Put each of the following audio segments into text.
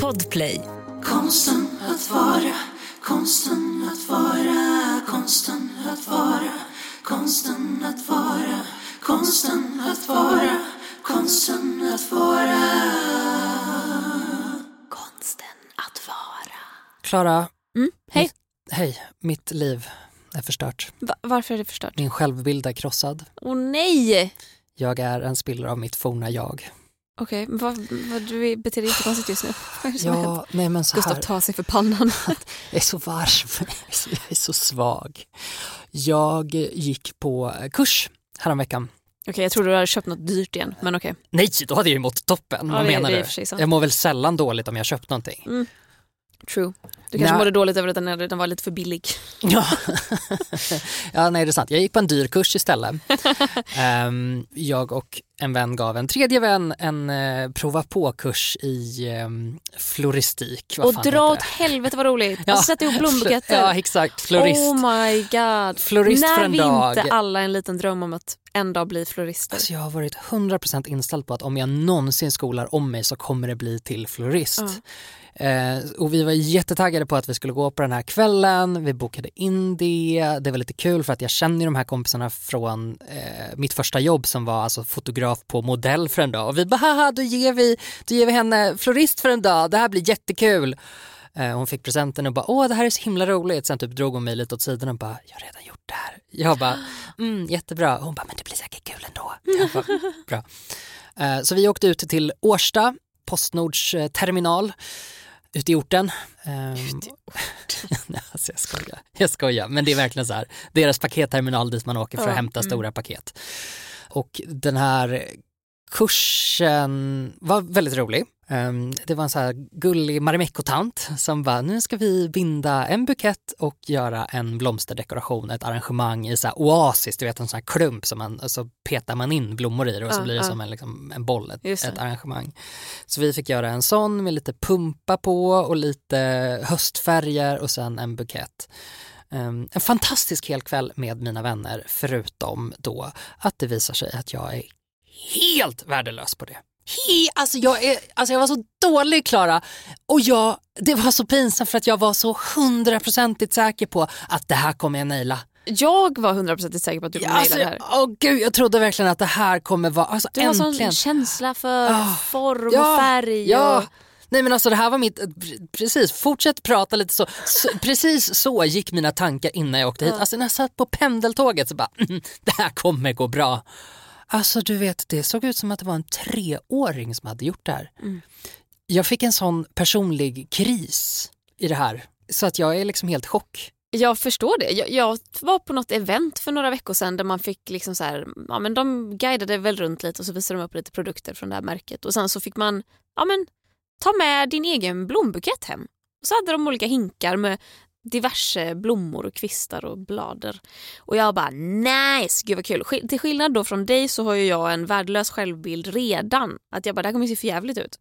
Podplay. Konsten att vara, konsten att vara, konsten att vara, konsten att vara, konsten att vara, konsten att vara. Konsten att vara. Klara, Mm, hej. hej. Mitt liv är förstört. Va- varför är det förstört? Min självbild är krossad. Åh nej! Jag är en spillra av mitt forna jag. Okej, vad, vad, du beter dig jättekonstigt just nu. Har? Ja, nej men så Gustav här. tar sig för pannan. Jag är så varm. Jag är så, svag. Jag gick på kurs häromveckan. Okej, jag trodde du hade köpt något dyrt igen, men okej. Nej, då hade jag ju mått toppen. Ja, Vad det- menar det du? Jag mår väl sällan dåligt om jag köpt någonting. Mm. True. Du kanske Nej. mådde dåligt över att den, den var lite för billig. Ja. ja, nej det är sant. Jag gick på en dyr kurs istället. Ehm, jag och en vän gav en tredje vän en uh, prova på-kurs i ehm, floristik. Vad Och dra åt helvete vad roligt. Ja. Alltså sätta ihop blombuketter. Ja, exakt. Florist. Oh my god. Florist När för en vi dag. inte alla en liten dröm om att en dag bli florister. Alltså jag har varit 100% inställd på att om jag någonsin skolar om mig så kommer det bli till florist. Ja. Eh, och vi var jättetaggade på att vi skulle gå på den här kvällen, vi bokade in det, det var lite kul för att jag känner de här kompisarna från eh, mitt första jobb som var alltså fotograf på modell för en dag och vi bara haha då ger vi, då ger vi henne florist för en dag, det här blir jättekul. Eh, hon fick presenten och bara åh det här är så himla roligt, sen typ drog hon mig lite åt sidan och bara jag har redan gjort det här. Jag bara mm, jättebra, hon bara men det blir säkert kul ändå. Jag bara, bra. Eh, så vi åkte ut till Årsta, Postnords eh, terminal ute i orten. Ehm, Nej, alltså jag skojar. Jag skojar, men det är verkligen så här. Deras paketterminal dit man åker för att Ja, hämta mm. stora paket. Och den här kursen var väldigt rolig. Ehm, Det var en så här gullig Marimekko-tant som bara, nu ska vi binda en bukett och göra en blomsterdekoration, ett arrangemang i så här oasis, du vet en sån här klump som man, så petar man in blommor i det och så Ja, blir det ja. som en, liksom, en boll, ett, ett arrangemang. Så vi fick göra en sån med lite pumpa på och lite höstfärger och sen en bukett. Ehm, en fantastisk helkväll med mina vänner förutom då att det visar sig att jag är helt värdelös på det. He, alltså, jag är, alltså jag var så dålig Klara och jag, det var så pinsamt för att jag var så hundraprocentigt säker på att det här kommer jag naila. Jag var hundraprocentigt säker på att du kommer Alltså, naila det här. åh gud, jag trodde verkligen att det här kommer vara, alltså Du har äntligen. sån känsla för Ah, form ja, och färg. Ja. Och... Nej men alltså det här var mitt, precis, fortsätt prata lite så. så precis så gick mina tankar innan jag åkte hit. Ja. Alltså när jag satt på pendeltåget så bara, det här kommer gå bra. Alltså du vet, det såg ut som att det var en treåring som hade gjort det här. Mm. Jag fick en sån personlig kris i det här. Så att jag är liksom helt chock. Jag förstår det. Jag, jag var på något event för några veckor sedan där man fick liksom så här, ja men de guidade väl runt lite och så visade de upp lite produkter från det här märket och sen så fick man, ja men ta med din egen blombukett hem. Och så hade de olika hinkar med diverse blommor och kvistar och blader. Och jag bara nice, gud vad kul. Till skillnad då från dig så har ju jag en värdelös självbild redan. Att jag bara, det här kommer se för jävligt ut.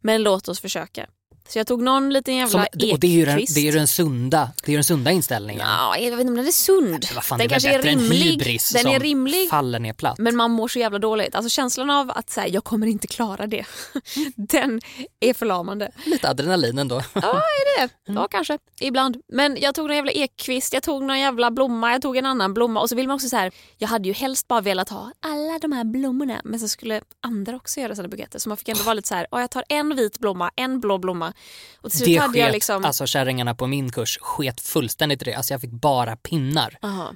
Men låt oss försöka. Så jag tog någon liten jävla Som, och det är ju den, det är ju den sunda, det är ju den sunda inställningen. Ja, jag vet inte om den är sund. Vad fan, den kanske är rimlig. Den är rimlig. faller ner platt. Men man mår så jävla dåligt. Alltså känslan av att säga jag kommer inte klara det. den är förlamande. Lite adrenalin ändå. Ja, är det Mm. Ja, kanske. Ibland. Men jag tog någon jävla ekkvist, jag tog någon jävla blomma, jag tog en annan blomma och så vill man också så här. Jag hade ju helst bara velat ha alla de här blommorna men så skulle andra också göra sina buketter så man fick ändå vara lite så här. "Ja, jag tar en vit blomma, en blå blomma. Och till slut Det hade jag sket, liksom... alltså kärringarna på min kurs sket fullständigt i det. Alltså jag fick bara pinnar. Aha.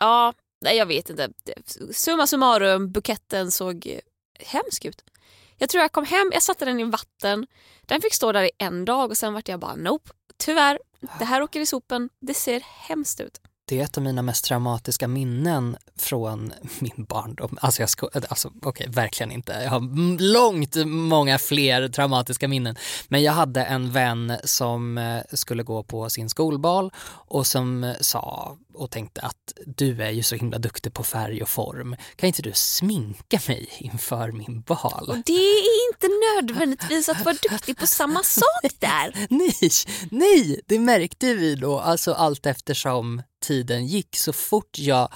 Ja, nej, jag vet inte. Summa summarum, buketten såg hemsk ut. Jag tror jag kom hem, jag satte den i vatten. Den fick stå där i en dag och sen vart jag bara nope. Tyvärr, det här åker i sopen. Det ser hemskt ut. Det är ett av mina mest traumatiska minnen från min barndom. Alltså, jag sko- alltså okej, verkligen inte. Jag har långt många fler traumatiska minnen. Men jag hade en vän som eh, skulle gå på sin skolbal och som sa och tänkte att du är ju så himla duktig på färg och form. Kan inte du sminka mig inför min bal? Och det är inte nödvändigtvis att vara duktig på samma sak där. Nej, nej, det märkte vi då, alltså allt eftersom tiden gick. Så fort jag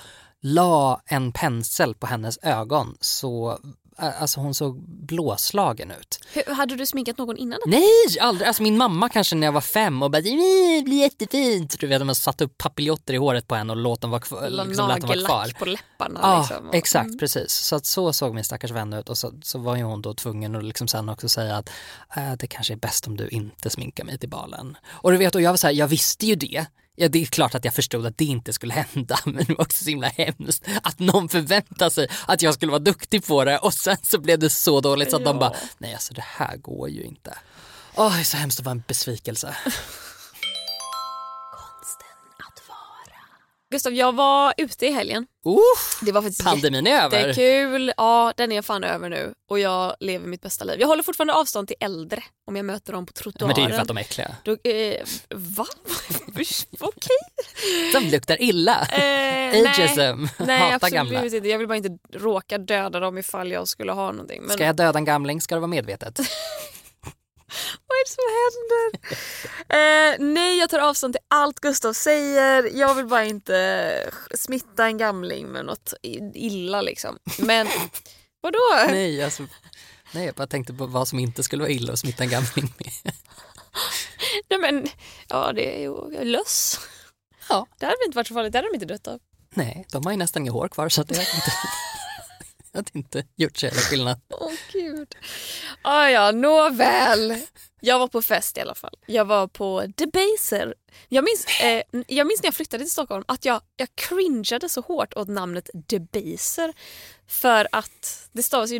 la en pensel på hennes ögon så alltså hon såg blåslagen ut. Hur, hade du sminkat någon innan? Nej, aldrig. Alltså min mamma kanske när jag var fem och bara det blir jättefint. Du vet, man satte upp papiljotter i håret på henne och låt dem vara kvar. Liksom, lät dem vara kvar. på läpparna. Ja, liksom. Och- exakt, Mm. precis. Så att så såg min stackars vän ut och så, så var ju hon då tvungen att liksom sen också säga att äh, det kanske är bäst om du inte sminkar mig till balen. Och du vet, och jag var så här, jag visste ju det. Ja, det är klart att jag förstod att det inte skulle hända, men det var också så himla hemskt att någon förväntar sig att jag skulle vara duktig på det och sen så blev det så dåligt så att de Ja. bara, nej alltså det här går ju inte. Åh, det är så hemskt att vara en besvikelse. Gustav, jag var ute i helgen. Uff, Det var faktiskt pandemin är över. jättekul. Ja, den är fan över nu och jag lever mitt bästa liv. Jag håller fortfarande avstånd till äldre om jag möter dem på trottoaren. Men det är ju för att de är äckliga. Då, eh, va? Okej. De luktar illa. Eh, Ageism. nej Hata absolut gamla. inte. Jag vill bara inte råka döda dem ifall jag skulle ha någonting. Men Ska jag döda en gamling ska det vara medvetet. vad är det som händer? eh, nej, jag tar avstånd till allt Gustav säger. Jag vill bara inte smitta en gamling med något illa liksom. Men vadå? Nej, alltså, nej, jag bara tänkte på vad som inte skulle vara illa att smitta en gamling med. Nej men, ja det är ju löss. Ja. Det hade väl inte varit så farligt, det hade de inte dött av. Nej, de har ju nästan inga hår kvar så att det hade inte, det hade inte gjort så jävla skillnad. Åh gud. Ah, ja, nåväl. Jag var på fest i alla fall. Jag var på Debaser. Jag minns, eh, jag minns när jag flyttade till Stockholm att jag, jag cringeade så hårt åt namnet Debaser. För att det stavas ju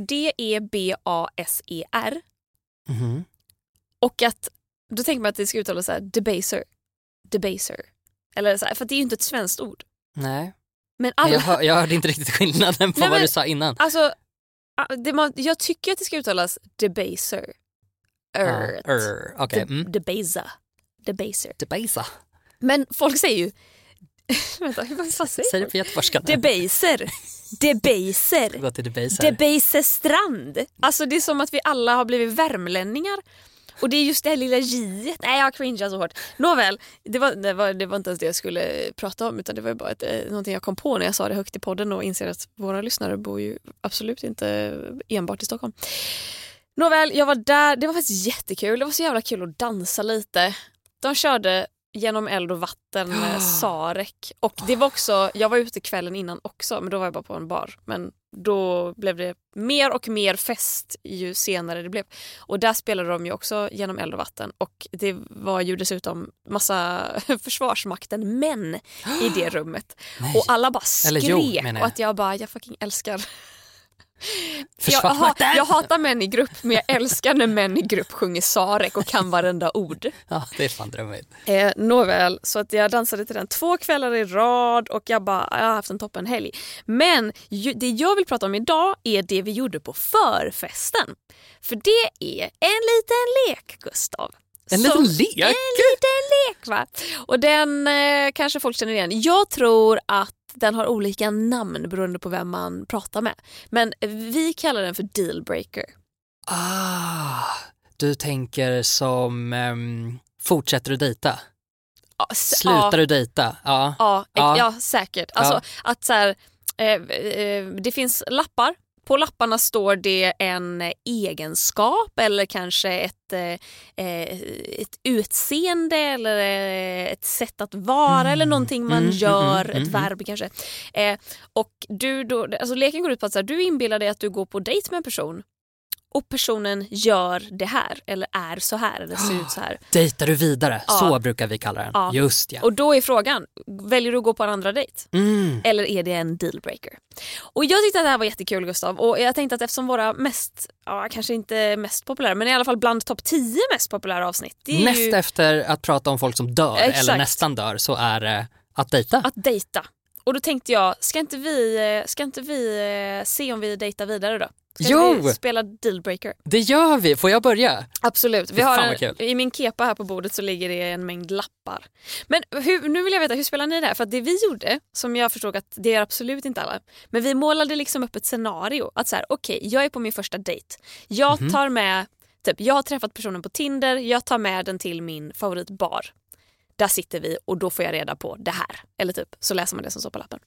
D-E-B-A-S-E-R. Mhm. Och att då tänker man att det ska uttalas så här, Debaser. Debaser. Eller så här, för att det är ju inte ett svenskt ord. Nej, Men men alla, jag, hör, jag hörde inte riktigt skillnaden på Nej, vad men- du sa innan. Alltså, det man, jag tycker att det ska uttalas debaser. Ja, Ert. er, De- mm. Debasa. Debaser. Debasa. Men folk säger ju... Vänta, vad säger Säg det på göteborgska. Debaser. Debaser. Debaser. Debaser strand. Alltså det är som att vi alla har blivit värmlänningar. Och det är just det här lilla j Nej jag cringear så hårt. Nåväl, det var, det, var, det var inte ens det jag skulle prata om utan det var bara ett, eh, någonting jag kom på när jag sa det högt i podden och inser att våra lyssnare bor ju absolut inte enbart i Stockholm. Nåväl, jag var där. Det var faktiskt jättekul. Det var så jävla kul att dansa lite. De körde genom eld och vatten eh, Sarek. Och det var också, jag var ute kvällen innan också men då var jag bara på en bar. Men då blev det mer och mer fest ju senare det blev. Och där spelade de ju också genom eld och vatten och det var ju dessutom massa Försvarsmakten män i det rummet. Nej. Och alla bara skrek jo, och att jag bara, jag fucking älskar jag, ha, jag hatar män i grupp men jag älskar när män i grupp sjunger Sarek och kan varenda ord. Ja, det är fan drömmigt. Eh, nåväl, så att jag dansade till den två kvällar i rad och jag bara, jag har haft en toppen helg. Men ju, det jag vill prata om idag är det vi gjorde på förfesten. För det är en liten lek, Gustav. En liten lek? En liten lek va? Och den eh, kanske folk känner igen. Jag tror att den har olika namn beroende på vem man pratar med. Men vi kallar den för dealbreaker. Ah, du tänker som ehm, fortsätter du dejta? S- Slutar ja, du dejta? Ja. Ja, Ja. säkert. Alltså, att så här, eh, eh, det finns lappar. På lapparna står det en egenskap eller kanske ett, eh, eh, ett utseende eller eh, ett sätt att vara eller någonting man Mm, mm, gör, mm, mm, ett mm. verb kanske. Eh, och du då, alltså leken går ut på att här, du inbillar dig att du går på dejt med en person och personen gör det här eller är så här eller ser ut så här. Dejtar du vidare? Ja. Så brukar vi kalla den. Ja. Just ja. Och då är frågan, väljer du att gå på en andra dejt? Mm. Eller är det en dealbreaker? Och jag tyckte att det här var jättekul Gustav och jag tänkte att eftersom våra mest, ja kanske inte mest populära men i alla fall bland topp 10 mest populära avsnitt. Det Näst ju efter att prata om folk som dör eller Exakt. nästan dör så är det att dejta. att dejta. Och då tänkte jag, ska inte vi, eh, ska inte vi eh, se om vi dejtar vidare då? Jo! vi spela dealbreaker? Det gör vi, får jag börja? Absolut. Vi har en. I min kepa här på bordet så ligger det en mängd lappar. Men hur, nu vill jag veta, hur spelar ni det här? För att det vi gjorde, som jag förstod att det är absolut inte alla, men vi målade liksom upp ett scenario. Att så här, okej, jag är på min första dejt. Jag Mhm. tar med, typ, jag har träffat personen på Tinder, jag tar med den till min favoritbar. Där sitter vi och då får jag reda på det här. Eller typ, så läser man det som står på lappen.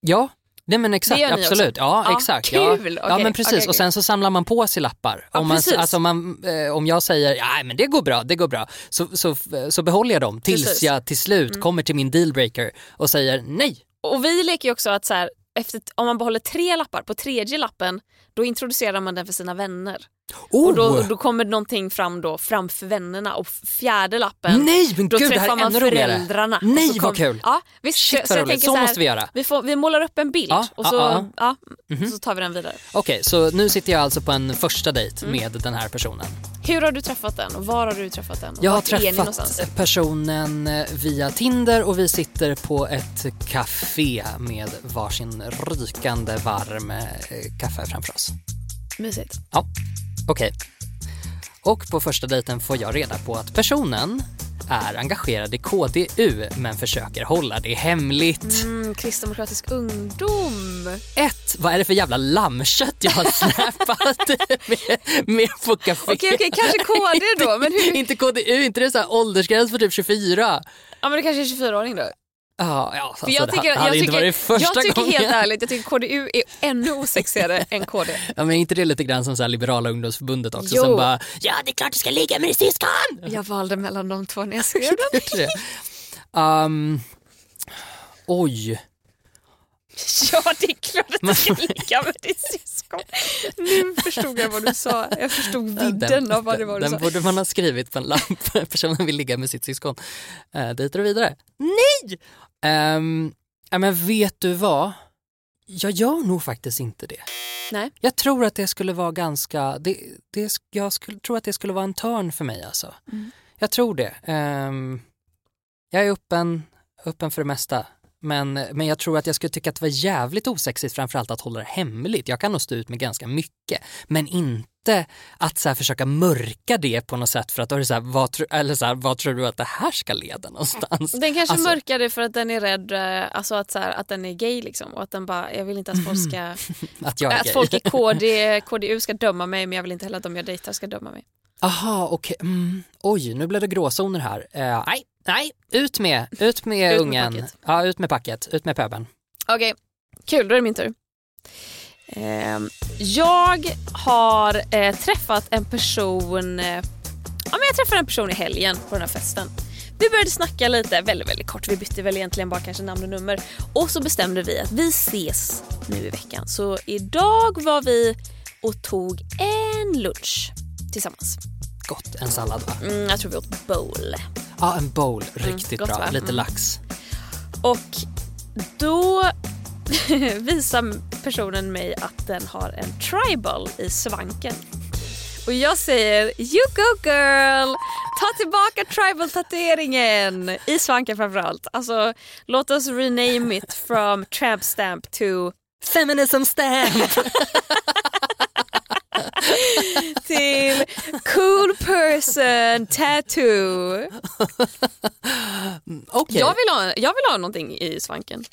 Ja, Nej men exakt, Det absolut. Ja, Ja, exakt. kul. Ja. ja Okej, men precis okej, och sen så samlar man på sig lappar. Ja, om, man, precis. alltså man, eh, om jag säger ja men det går bra, det går bra, så, så, så behåller jag dem tills Precis. Mm. jag till slut kommer till min dealbreaker och säger nej. Och vi leker ju också att så här, efter, om man behåller tre lappar, på tredje lappen då introducerar man den för sina vänner. Oh! Och då, då kommer någonting fram då framför vännerna och fjärde lappen nej men då gud träffar man föräldrarna. Nej så vad kul. Ja, visst, Shit så tänker så så här, måste vi göra. Vi, får, vi målar upp en bild Ja, och så, ja, ja, Mhm. så tar vi den vidare. Okej, så nu sitter jag alltså på en första dejt Mm. med den här personen. Hur har du träffat den och var har du träffat den? Jag har träffat personen via Tinder och vi sitter på ett café med varsin rykande varm eh, kaffe framför oss. Mysigt. Ja, okej. Och på första dejten får jag reda på att personen är engagerad i KDU men försöker hålla det hemligt. Mm, kristdemokratisk ungdom. Ett, vad är det för jävla lammkött jag har släpat med, med på café? Okej, okej, kanske KD då. Men hur? inte KDU, inte det så här åldersgräns för typ 24? Ja, men det kanske är 24-åring då. Ja, ja alltså, För jag det tycker, jag tycker, jag tycker helt ärligt, jag tycker KDU är ännu osexigare än KD. Ja, men är inte det lite grann som så här liberala ungdomsförbundet också Jo. som bara ja det är klart du ska ligga med din syskon! Jag valde mellan de två när jag skrev den. um, oj, Ja, det är klart att du ska ligga med ditt syskon. Nu förstod jag vad du sa. Jag förstod vidden av vad det var du den sa. borde man ha skrivit på en lapp. Personen vill ligga med sitt syskon. Uh, dit och vidare. Nej! Um, ja, men vet du vad? Jag gör nog faktiskt inte det. Nej. Jag tror att det skulle vara ganska, det, det, jag skulle, tror att det skulle vara en törn för mig alltså. Mm. Jag tror det. Ehm, jag är öppen, öppen för det mesta. Men, men jag tror att jag skulle tycka att det var jävligt osexigt framförallt att hålla det hemligt. Jag kan nog stå ut med ganska mycket. Men inte att så försöka mörka det på något sätt för att då är det så här, vad, tro, eller så här, vad tror du att det här ska leda någonstans? Den kanske Alltså- mörkar det för att den är rädd, eh, alltså att, så här, att den är gay liksom. Och att den bara, jag vill inte att folk ska, Att jag är att gay? folk i KD, KDU ska döma mig men jag vill inte heller att de jag dejtar ska döma mig. Aha, okej. Mm. Oj, nu blev det gråzoner här. Eh, nej, nej, ut med, ut med Ut med ungen. packet. ja, ut med packet, ut med pöben. Okej, kul. Då är det min tur. Ehm, jag har eh, träffat en person... Eh, ja, men jag träffade en person i helgen på den här festen. Vi började snacka lite, väldigt, väldigt kort. Vi bytte väl egentligen bara kanske namn och nummer. Och så bestämde vi att vi ses nu i veckan. Så idag var vi och tog en lunch tillsammans. Gott, en sallad va? Mm, jag tror vi åt bowl. Ja, en bowl, riktigt gott, bra. va? Lite Mm. lax. Och då visar personen mig att den har en tribal i svanken. Och jag säger you go girl! Ta tillbaka tribal-tatueringen i svanken framförallt. Alltså låt oss rename it from tramp stamp to Feminism stamp! till cool person tattoo. Okej. Jag, vill ha, jag vill ha någonting i svanken.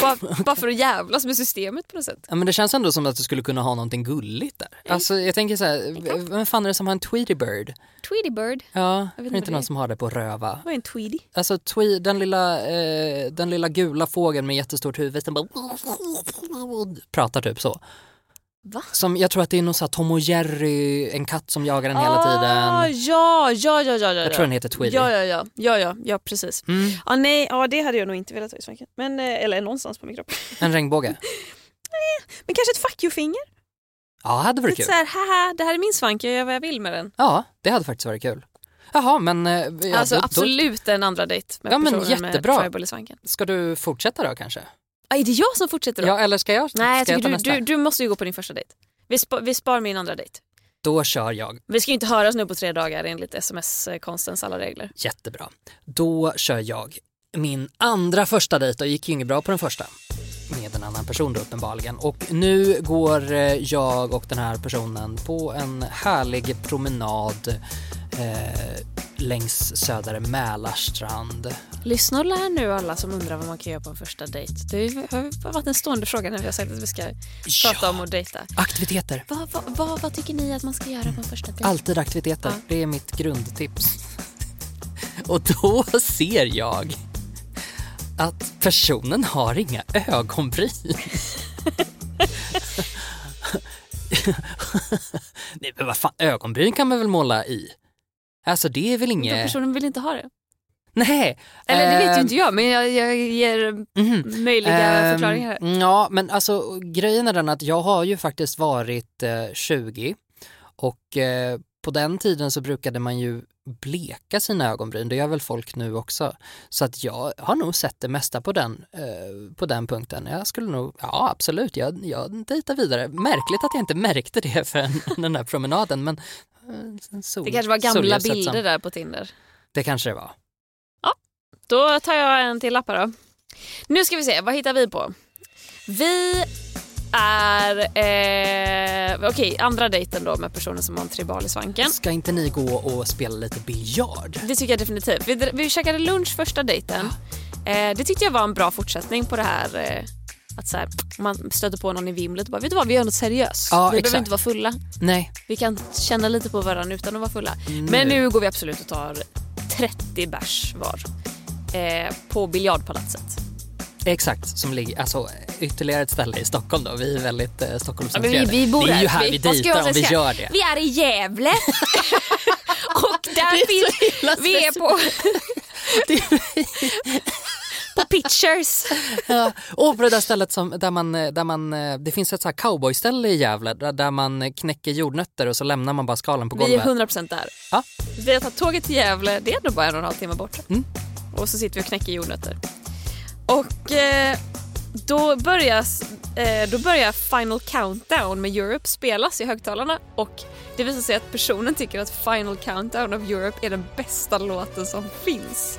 Bara, bara för att jävlas med systemet på något sätt. Ja, men det känns ändå som att du skulle kunna ha någonting gulligt där. Alltså jag tänker så här, vem fan är det som har en Tweety Bird? Tweety bird. Ja, är inte det inte någon det som har det på röva? Vad är en tweedy? Alltså twe- den, lilla, eh, den lilla gula fågeln med jättestort huvud, den bara pratar typ så. Va? Som, jag tror att det är någon så här Tom och Jerry, en katt som jagar den hela Ah, tiden. ja, ja, ja, ja, ja. Jag tror den heter Tweety. Ja, ja, ja, ja, ja, ja precis. Mm, Ah, nej, ja, det hade jag nog inte velat ha i svanken. Men, eh, eller någonstans på min kropp. en regnbåge. Men kanske ett fuck you-finger? Ja, hade varit Lite kul. såhär, haha, det här är min svank, jag gör vad jag vill med den. Ja, det hade faktiskt varit kul. Jaha, men... eh, Ja, alltså då, då, absolut en andra dejt med Ja, men jättebra. med tribal i svanken. ska du fortsätta då kanske? Ah, är det jag som fortsätter då? Ja, eller ska jag, nej, jag ska jag ta du, nästa? du, du måste ju gå på din första dejt. Vi, spa, vi spar min andra dejt. Då kör jag. Vi ska ju inte höras nu på tre dagar enligt sms-konstens alla regler. Jättebra. Då kör jag min andra första dejt och gick ju inget bra på den första. Med en annan person då uppenbarligen. Och nu går eh, jag och den här personen på en härlig promenad eh, längs södra Mälarstrand. Lyssna och lär nu alla som undrar vad man kan göra på en första dejt. Det har varit en stående fråga när vi har sagt att vi ska ja. prata om att dejta. Aktiviteter. Va, va, va, vad tycker ni att man ska göra på en mm. första dejt? Alltid aktiviteter. Ja. Det är mitt grundtips. och då ser jag att personen har inga ögonbryn. Nej men vad fan, ögonbryn kan man väl måla i? Alltså det är väl Den inget... personen vill inte ha det. Nej. Eller det vet ju ehm, inte jag men jag, jag ger mhm. möjliga Ehm, förklaringar. Ja, men alltså grejen är den att jag har ju faktiskt varit eh, 20 och eh, på den tiden så brukade man ju bleka sina ögonbryn, det gör väl folk nu också. Så att jag har nog sett det mesta på den, eh, på den punkten. Jag skulle nog, ja absolut, jag, jag dejtar vidare. Märkligt att jag inte märkte det för den här promenaden men eh, sol, Det kanske var gamla bilder som- där på Tinder. Det kanske det var. Då tar jag en till lapp då. Nu ska vi se, vad hittar vi på? Vi är... Eh, Okej, andra dejten då med personen som har en tribal i svanken. Ska inte ni gå och spela lite biljard? Det tycker jag definitivt. Vi, vi käkade lunch första dejten. Eh, det tyckte jag var en bra fortsättning på det här eh, att så här, man stöter på någon i vimlet och bara vet du vad vi gör något seriöst. Ja, vi behöver exakt. inte vara fulla. Nej. Vi kan känna lite på varandra utan att vara fulla. Men nu går vi absolut och tar 30 bärs var. Eh, på biljardpalatset. Exakt, som ligger, alltså ytterligare ett ställe i Stockholm då. Vi är väldigt eh, men vi, Stockholmscentrerade. vi bor är ju här. vi, jag dejtar om vi gör det. Vi är i Gävle. och där finns... Vi är på... på Pitchers. Ja, och på det där stället som, där man, eh, där man, eh, det finns ett så här cowboyställe i Gävle där, där man knäcker jordnötter och så lämnar man bara skalen på Vi är golvet. 100% där. Ja. Vi har tagit tåget till Gävle, det är ändå bara en och en halv timme bort. Mm. Och så sitter vi och knäcker jordnötter. Och eh, då, börjas, eh, då börjar Final Countdown med Europe spelas i högtalarna och det visar sig att personen tycker att Final Countdown of Europe är den bästa låten som finns.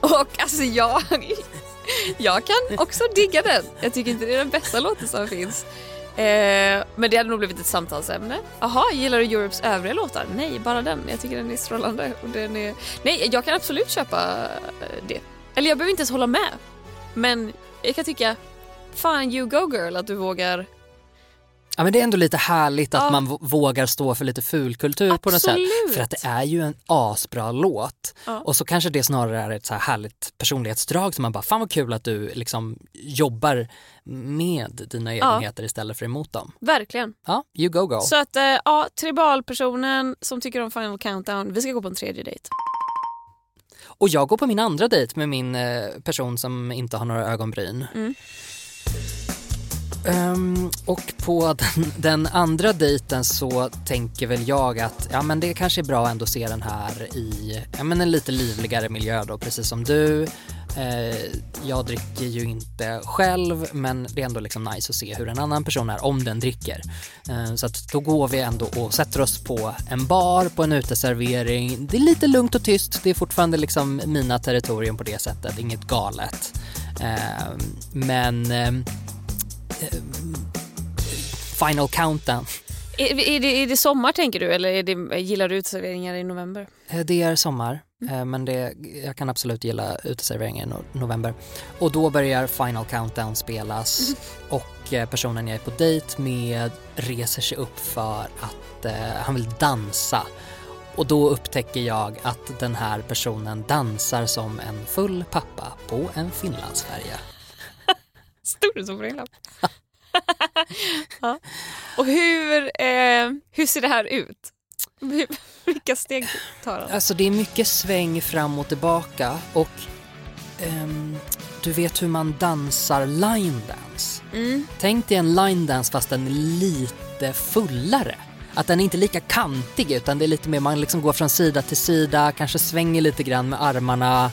Och alltså jag, jag kan också digga den. Jag tycker inte det är den bästa låten som finns. Eh, men det hade nog blivit ett samtalsämne. Jaha, gillar du Europes övriga låtar? Nej, bara den. Jag tycker den är strålande. Och den är... Nej, jag kan absolut köpa eh, det. Eller jag behöver inte ens hålla med. Men jag kan tycka, fan you go girl att du vågar. Ja, men det är ändå lite härligt att Ja. man vågar stå för lite fulkultur på något sätt. För att det är ju en asbra låt. Ja. Och så kanske det snarare är ett så här härligt personlighetsdrag som man bara, fan vad kul att du liksom jobbar med dina egenheter istället för emot dem. Verkligen. Ja, you go go. Så att, eh, ja, tribalpersonen som tycker om Final Countdown, vi ska gå på en tredje dejt. Och jag går på min andra dejt med min eh, person som inte har några ögonbryn. Mm. Ehm, och på den, den andra dejten så tänker väl jag att ja, men det kanske är bra ändå att se den här i ja, men en lite livligare miljö då, precis som du. Eh, jag dricker ju inte själv men det är ändå liksom nice att se hur en annan person är om den dricker. Eh, så att då går vi ändå och sätter oss på en bar, på en uteservering. Det är lite lugnt och tyst, det är fortfarande liksom mina territorium på det sättet, inget galet. Eh, men Final Countdown. Är, är, det, är det sommar tänker du eller det, gillar du uteserveringar i november? Eh, Det är sommar, eh, men det, jag kan absolut gilla uteserveringen i no- november. Och då börjar Final Countdown spelas och eh, personen jag är på dejt med reser sig upp för att eh, han vill dansa. Och då upptäcker jag att den här personen dansar som en full pappa på en Finlandsfärja. På din lapp? ja. Och hur, eh, hur ser det här ut? Vilka steg tar han? Alltså det är mycket sväng fram och tillbaka och ehm, du vet hur man dansar line dance. Mm. Tänk dig en line dance fast den är lite fullare. Att den är inte lika kantig utan det är lite mer man liksom går från sida till sida, kanske svänger lite grann med armarna.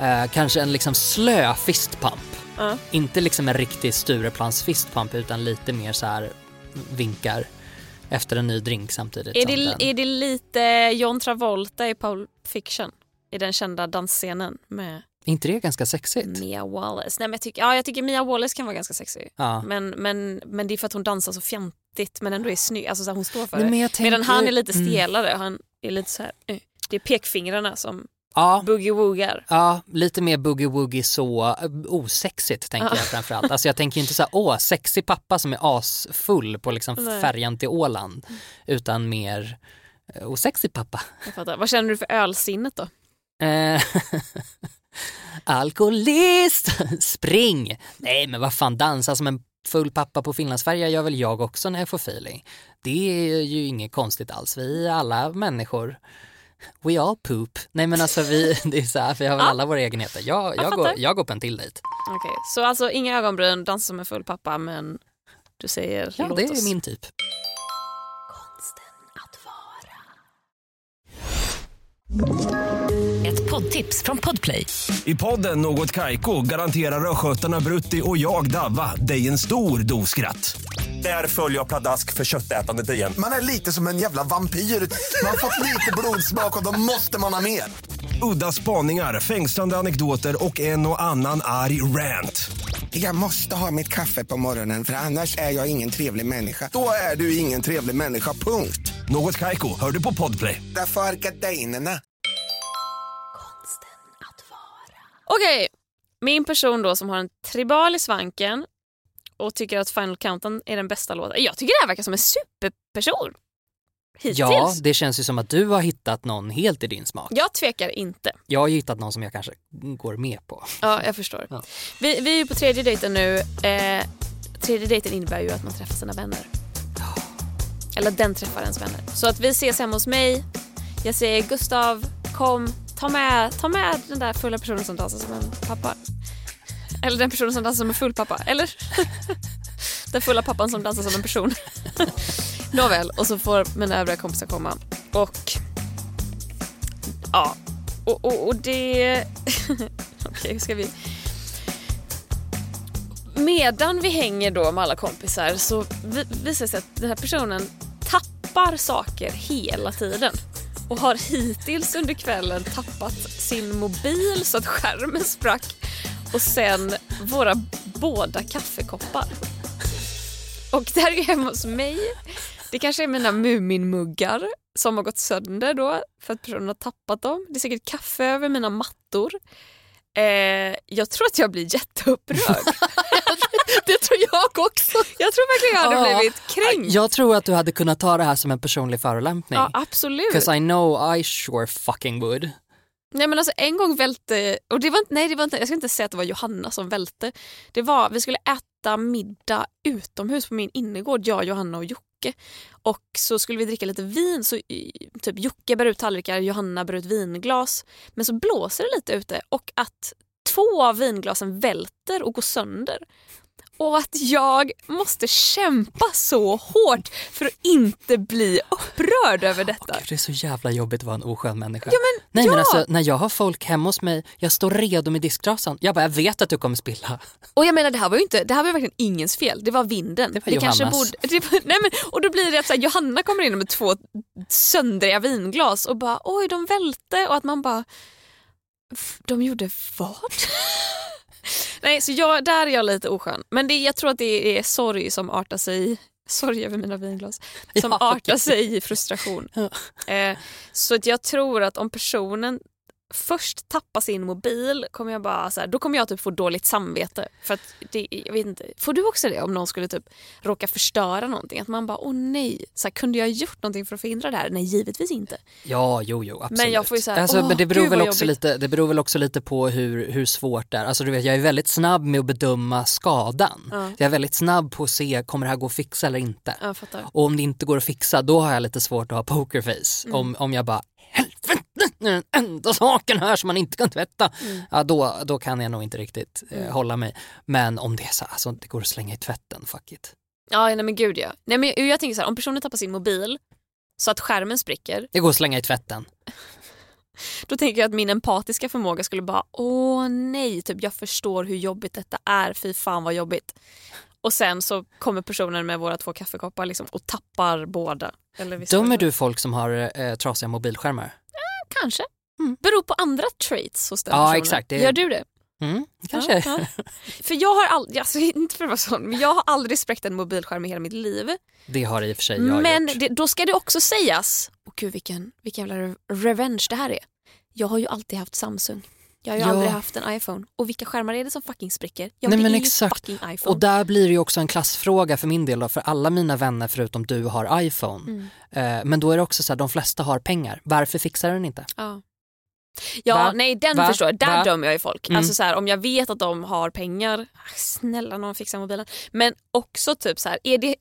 Eh, kanske en liksom slö fistpump. Ja. Inte liksom en riktig Stureplans fistpump utan lite mer så här vinkar efter en ny drink samtidigt. Är det, den. är det lite John Travolta i Pulp Fiction? I den kända dansscenen med Är inte det ganska sexigt? Mia Wallace. Nej, men jag, tycker, ja, jag tycker Mia Wallace kan vara ganska sexig. Ja. Men, men, men det är för att hon dansar så fjantigt men ändå är snygg. Alltså, så hon står för Nej, det. jag Medan tänker- han är lite Mm. stelare. Han är lite så här, eh. Det är pekfingrarna som Ja, boogie-woogar. ja, lite mer boogie-woogie så eh, osexigt tänker Ja. jag framförallt. Alltså jag tänker inte så här, åh, sexig pappa som är asfull på liksom Nej. färjan till Åland. Utan mer eh, osexig pappa. Jag fattar. Vad känner du för ölsinnet då? Eh, Alkoholist, spring! Nej men vad fan, dansa som en full pappa på Finlandsfärja gör väl jag också när jag får feeling. Det är ju inget konstigt alls. Vi är alla människor. We all poop. Nej men alltså vi, det är så här, vi har väl Ja. alla våra egenheter. Jag, jag, Jag går, jag går på en till dejt. Okej, så alltså inga ögonbryn, dansa som en full pappa men du säger Ja, låt det är min typ. Konsten att vara. Ett poddtips från Podplay. I podden Något Kaiko garanterar östgötarna Brutti och jag, Davva, dig en stor dos skratt. Där följer jag pladask för köttätandet igen. Man är lite som en jävla vampyr. Man har fått lite blodsmak och då måste man ha mer. Udda spaningar, fängslande anekdoter och en och annan arg rant. Jag måste ha mitt kaffe på morgonen för annars är jag ingen trevlig människa. Då är du ingen trevlig människa, punkt. Något Kaiko, hör du på Podplay. Därför är gardinerna. Konsten att vara. Okej, min person då som har en tribal i svanken och tycker att Final Countdown är den bästa låten. Jag tycker det här verkar som en superperson. Hittills. Ja, det känns ju som att du har hittat någon helt i din smak. Jag tvekar inte. Jag har hittat någon som jag kanske går med på. Ja, jag förstår. Ja. Vi, vi är ju på tredje dejten nu. Eh, tredje dejten innebär ju att man träffar sina vänner. Eller den träffar ens vänner. Så att vi ses hemma hos mig. Jag säger Gustav, kom, ta med, ta med den där fulla personen som dansar som en pappa. Eller den personen som dansar som en full pappa. Eller den fulla pappan som dansar som en person. Nåväl, och så får mina övriga kompisar komma. Och ja, och, och, och det... Okej, hur ska vi... Medan vi hänger då med alla kompisar så visar det sig att den här personen tappar saker hela tiden. Och har hittills under kvällen tappat sin mobil så att skärmen sprack och sen våra båda kaffekoppar. Och där är hemma hos mig. Det kanske är mina Muminmuggar som har gått sönder då för att personen har tappat dem. Det är säkert kaffe över mina mattor. Eh, jag tror att jag blir jätteupprörd. Det tror jag också. jag tror verkligen jag hade Ja. blivit kränkt. Jag tror att du hade kunnat ta det här som en personlig förolämpning. Ja, absolut. Because I know I sure fucking would. Nej men alltså en gång välte, och det var inte, nej det var inte, jag ska inte säga att det var Johanna som välte. Det var, vi skulle äta middag utomhus på min innergård, jag, Johanna och Jocke. Och så skulle vi dricka lite vin, så typ Jocke bär ut tallrikar, Johanna bär ut vinglas. Men så blåser det lite ute och att två av vinglasen välter och går sönder. Och att jag måste kämpa så hårt för att inte bli upprörd över detta. Gud, det är så jävla jobbigt att vara en oskön människa. Ja, men, Nej ja. men alltså när jag har folk hemma hos mig, jag står redo med disktrasan. Jag bara, jag vet att du kommer spilla. Och jag menar det här var ju inte, det här var verkligen ingens fel, det var vinden. Det var kanske Johannas. borde, det var, nej men, och då blir det att så här, Johanna kommer in med två söndriga vinglas och bara oj de välte och att man bara "F- de gjorde vad? nej så jag, där är jag lite oskön. Men det, jag tror att det är sorg som artar sig Sorg över mina vinglas. Som Ja, artar sig i frustration. Eh, så att jag tror att om personen först tappar sin mobil kommer jag bara så här, då kommer jag typ få dåligt samvete. För att det, jag vet inte, får du också det om någon skulle typ råka förstöra någonting? Att man bara åh nej, så här, kunde jag gjort någonting för att förhindra det här? Nej givetvis inte. Ja, jo, jo, absolut. Men jag får ju så här, alltså, åh, men det, beror gud, väl också jobbigt. lite, det beror väl också lite på hur, hur svårt det är. Alltså, du vet, jag är väldigt snabb med att bedöma skadan. Ja. Jag är väldigt snabb på att se, kommer det här gå att fixa eller inte? Fattar. Och om det inte går att fixa, då har jag lite svårt att ha pokerface. Mm. Om, om jag bara, den enda saken här som man inte kan tvätta. Mm. Ja, då, då kan jag nog inte riktigt eh, hålla mig. Men om det är så, alltså, det går att slänga i tvätten, fuck it. Ja nej men gud ja. Nej, men jag tänker så här, om personen tappar sin mobil så att skärmen spricker, Det går att slänga i tvätten. då tänker jag att min empatiska förmåga skulle bara åh nej, typ jag förstår hur jobbigt detta är, fy fan vad jobbigt. Och sen så kommer personen med våra två kaffekoppar liksom och tappar båda. Eller Dömer du folk som har eh, trasiga mobilskärmar? Kanske. Beror på andra traits hos den Ja, personen. exakt, det- Gör du det? Mm, kanske. Ja, ja. För jag har aldrig, alltså, inte för att vara sån, men jag har aldrig spräckt en mobilskärm i hela mitt liv. Det har i och för sig jag Men gjort. det, då ska det också sägas, och gud vilken, vilken jävla re- revenge det här är. Jag har ju alltid haft Samsung. Jag har ju Ja. aldrig haft en iPhone. Och vilka skärmar är det som fucking spricker? Ja, Nej, men exakt. Och där blir det ju också en klassfråga för min del då, för alla mina vänner förutom du har iPhone. Mm. Eh, men då är det också så här, de flesta har pengar. Varför fixar den inte? ja. Ja, Va? nej den Va? förstår jag. Där Va? dömer jag ju folk. Mm. Alltså så här, om jag vet att de har pengar, ah, snälla någon fixar mobilen. Men också typ så här, är det,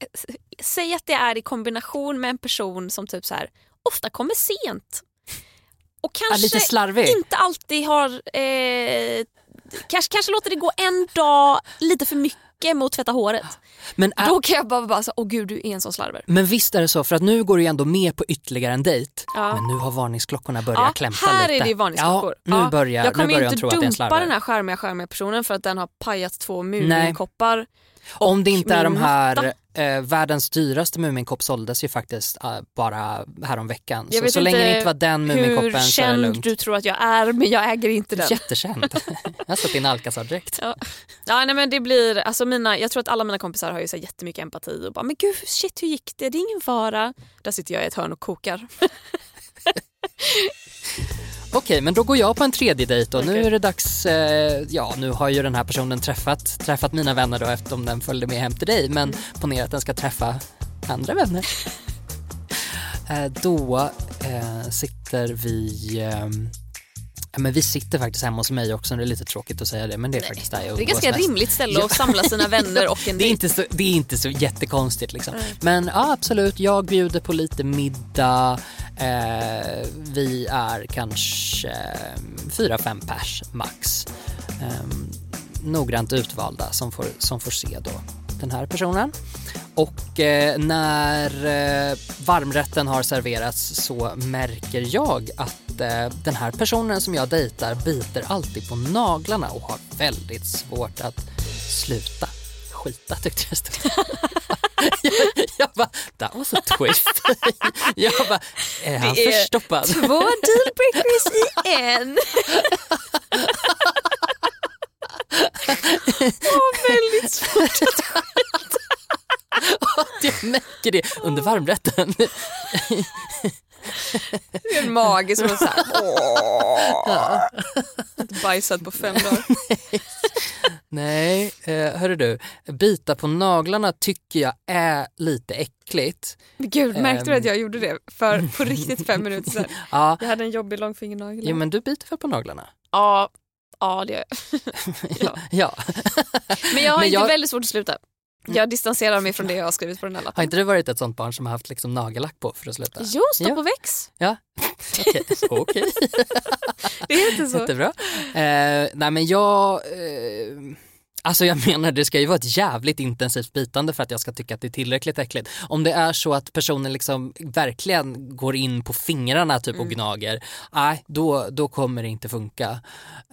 säg att det är i kombination med en person som typ så här, ofta kommer sent. Och Ja, kanske lite slarvig. inte alltid har, eh, kanske, kanske låter det gå en dag lite för mycket med att tvätta håret. Men, är, Då kan jag bara, bara så, åh gud du är en sån slarver. men visst är det så, för att nu går du ju ändå med på ytterligare en dejt. Ja. Men nu har varningsklockorna börjat Ja, klämta här lite. är det ju varningsklockor. Ja, nu Ja, börjar, jag kommer nu börjar ju inte dumpa den här charmiga charmiga personen för att den har pajat två Muminkoppar. Om det inte är de här, eh, världens dyraste Muminkopp såldes ju faktiskt eh, bara häromveckan. Jag Så, vet så länge det inte var den Hur Muminkoppen så är det känd lugnt. du tror att jag är men jag äger inte den. Jättekänd. jag har satt in Alcazar-dräkt. Ja. Ja, nej, men det blir, alltså mina, jag tror att alla mina kompisar har ju så här jättemycket empati och bara men gud shit hur gick det? Det är ingen fara. Där sitter jag i ett hörn och kokar. Okej, men då går jag på en tredje dejt och nu är det dags, eh, ja nu har ju den här personen träffat, träffat mina vänner då eftersom den följde med hem till dig men ponera att den ska träffa andra vänner. eh, då eh, sitter vi, ehm, ja, men vi sitter faktiskt hemma hos mig också, det är lite tråkigt att säga det men det är faktiskt där jag Det är ganska mest. rimligt ställe att samla sina vänner och en Det är, inte så, det är inte så jättekonstigt liksom. Men ja, absolut, jag bjuder på lite middag. Eh, vi är kanske fyra, fem pers max. Eh, noggrant utvalda som får, som får se då den här personen. Och eh, när eh, varmrätten har serverats så märker jag att eh, den här personen som jag dejtar biter alltid på naglarna och har väldigt svårt att sluta skita tyckte jag stod. jag, jag bara, that was a twist. jag bara, är han Det är förstoppad? Två dealbreakers i en. Åh, väldigt svårt. jag märker det under varmrätten. Det är en mage som är såhär... Bajsat på fem dagar. Nej, eh, hörru du, bita på naglarna tycker jag är lite äckligt. Gud, märkte du att Ehm. jag gjorde det för på riktigt fem minuter sedan? Ja, Jag hade en jobbig långfingernagel. jo, men du biter väl på naglarna? Ja, ja det gör jag. ja. Ja. Men jag har Men inte jag- väldigt svårt att sluta. Jag distanserar mig från det jag har skrivit på den här Har lappen. inte du varit ett sånt barn som har haft liksom nagellack på för att sluta? Jo, stopp Ja. och väx. Ja, okej. Okej. Det är inte så. Jättebra. Eh, nej men jag, eh, alltså jag menar det ska ju vara ett jävligt intensivt bitande för att jag ska tycka att det är tillräckligt äckligt. Om det är så att personen liksom verkligen går in på fingrarna typ och gnager, nej då, då kommer det inte funka.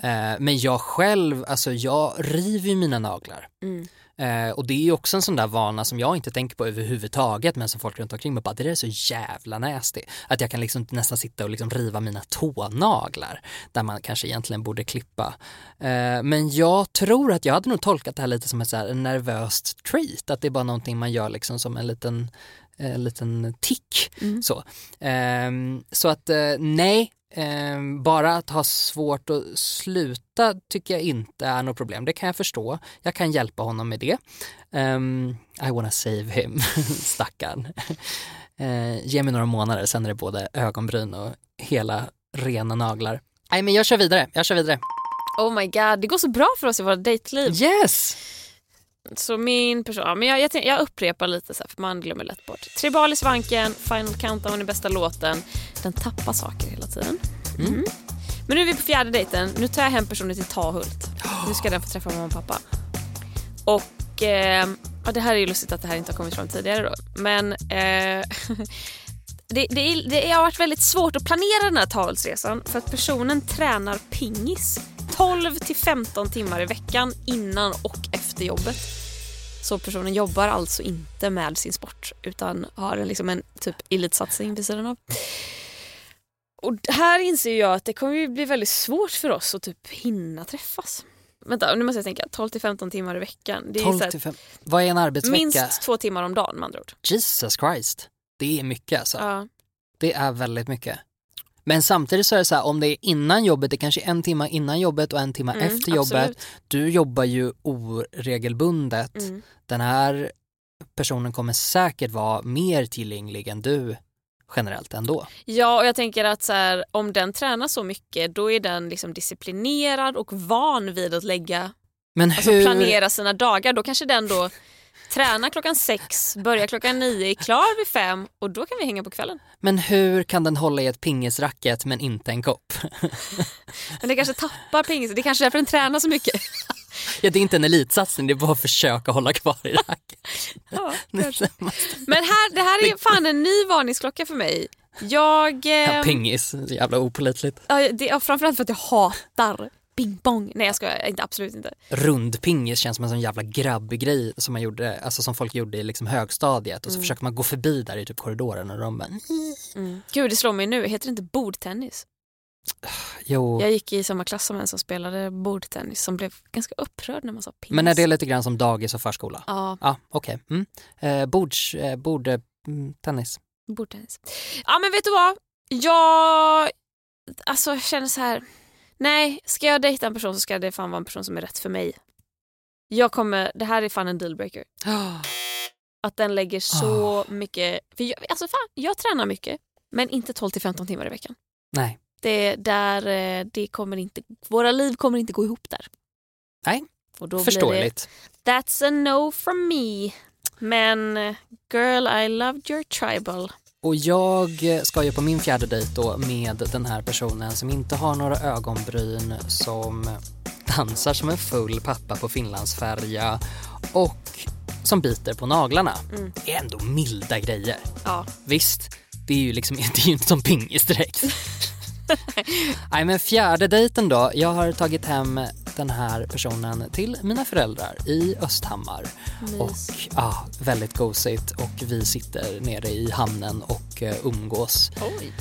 Eh, men jag själv, alltså jag river ju mina naglar. Mm. Eh, och det är också en sån där vana som jag inte tänker på överhuvudtaget men som folk runt omkring mig bara, det där är så jävla nasty. Att jag kan liksom nästan sitta och liksom riva mina tånaglar där man kanske egentligen borde klippa. Eh, men jag tror att jag hade nog tolkat det här lite som ett så här nervöst trait, att det är bara någonting man gör liksom som en liten eh, liten tick. Så, Ehm, så att eh, nej, ehm, bara att ha svårt att sluta tycker jag inte är något problem. Det kan jag förstå. Jag kan hjälpa honom med det. Ehm, I wanna save him, stackarn. Uh, ge mig några månader, sen är det både ögonbryn och hela rena naglar. Nej men jag kör vidare, jag kör vidare. Oh my god, det går så bra för oss i våra dejtliv. Yes! Så min person, ja, men jag, jag, jag upprepar lite så här, för man glömmer lätt bort. Tribal i svanken, Final Countdown är bästa låten. Den tappar saker hela tiden. Mm. Men nu är vi på fjärde dejten. Nu tar jag hem personen till Tahult. Nu ska den få träffa mamma och pappa. Och eh, ja, det här är ju lustigt att det här inte har kommit fram tidigare då. Men eh, det, det, är, det har varit väldigt svårt att planera den här Tahultsresan för att personen tränar pingis 12 till 15 timmar i veckan innan och efter jobbet. Så personen jobbar alltså inte med sin sport utan har en, liksom en typ elitsatsning vid sidan av. Och här inser jag att det kommer ju bli väldigt svårt för oss att typ hinna träffas. Vänta, nu måste jag tänka. 12 till 15 timmar i veckan. Det är 12 så här, till 5. Vad är en arbetsvecka? minst två timmar om dagen med andra ord. Jesus Christ. Det är mycket alltså. Ja. Det är väldigt mycket. Men samtidigt så är det så här, om det är innan jobbet, det kanske är en timme innan jobbet och en timme Mm, efter jobbet. absolut. Du jobbar ju oregelbundet. Mm. Den här personen kommer säkert vara mer tillgänglig än du generellt ändå. Ja, och jag tänker att så här, om den tränar så mycket då är den liksom disciplinerad och van vid att lägga, Men alltså hur, planera sina dagar. Då kanske den då tränar klockan sex, börjar klockan nio, är klar vid fem och då kan vi hänga på kvällen. men hur kan den hålla i ett pingisracket men inte en kopp? Men det kanske tappar pingis, det är kanske är därför den tränar så mycket. Ja, det är inte en elitsatsning, det är bara att försöka hålla kvar i racket. Ja. Men här, det här är fan en ny varningsklocka för mig. Jag... Ja, Eh, pingis, jävla opålitligt. ja, det, ja, framförallt för att jag hatar ping pong. Nej jag ska inte, absolut inte. Rundpingis känns som en sån jävla grabbig grej som man gjorde, alltså som folk gjorde i liksom högstadiet och så försöker man gå förbi där i typ korridoren och de bara, Gud det slår mig nu, heter det inte bordtennis? jo. Jag gick i samma klass som en som spelade bordtennis som blev ganska upprörd när man sa pingis. Men är det lite grann som dagis och förskola? Ja, Ja, okej. Mm. Eh, bords, eh, bord, eh, mm, tennis. bordtennis. Ja men vet du vad? Jag alltså, känner så här. Nej, ska jag dejta en person så ska det fan vara en person som är rätt för mig. Jag kommer, det här är fan en dealbreaker. Att den lägger så mycket, för jag, alltså fan, jag tränar mycket men inte 12-15 timmar i veckan. Nej. Det, där, eh, det kommer inte, våra liv kommer inte gå ihop där. Nej, Och då Förståeligt. det, That's a no from me. Men eh, girl I loved your tribal. Och jag ska ju på min fjärde dejt då med den här personen som inte har några ögonbryn, som dansar som en full pappa på Finlandsfärja och som biter på naglarna. Det är ändå milda grejer. Ja. Visst, det är ju liksom det är ju inte som pingis direkt. Nej men fjärde dejten då. Jag har tagit hem den här personen till mina föräldrar i Östhammar. Och ja, väldigt gosigt och vi sitter nere i hamnen och eh, umgås. Oj.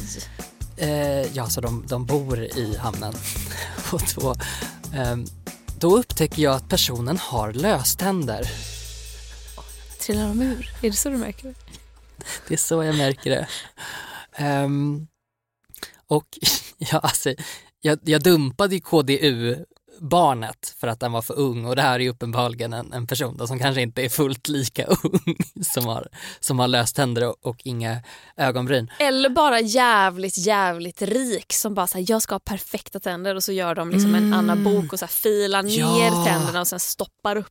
Eh, ja, så de, de bor i hamnen. och då, ehm, då upptäcker jag att personen har löständer. Trillar de ur? Är det så du märker det? Det är så jag märker det. Ehm, och ja, alltså, jag, jag dumpade ju KDU-barnet för att den var för ung och det här är ju uppenbarligen en, en person då som kanske inte är fullt lika ung som har, som har löst tänder och, och inga ögonbryn. Eller bara jävligt jävligt rik som bara säger jag ska ha perfekta tänder och så gör de liksom en Anna Bok och så här filar ner Ja. tänderna och sen stoppar upp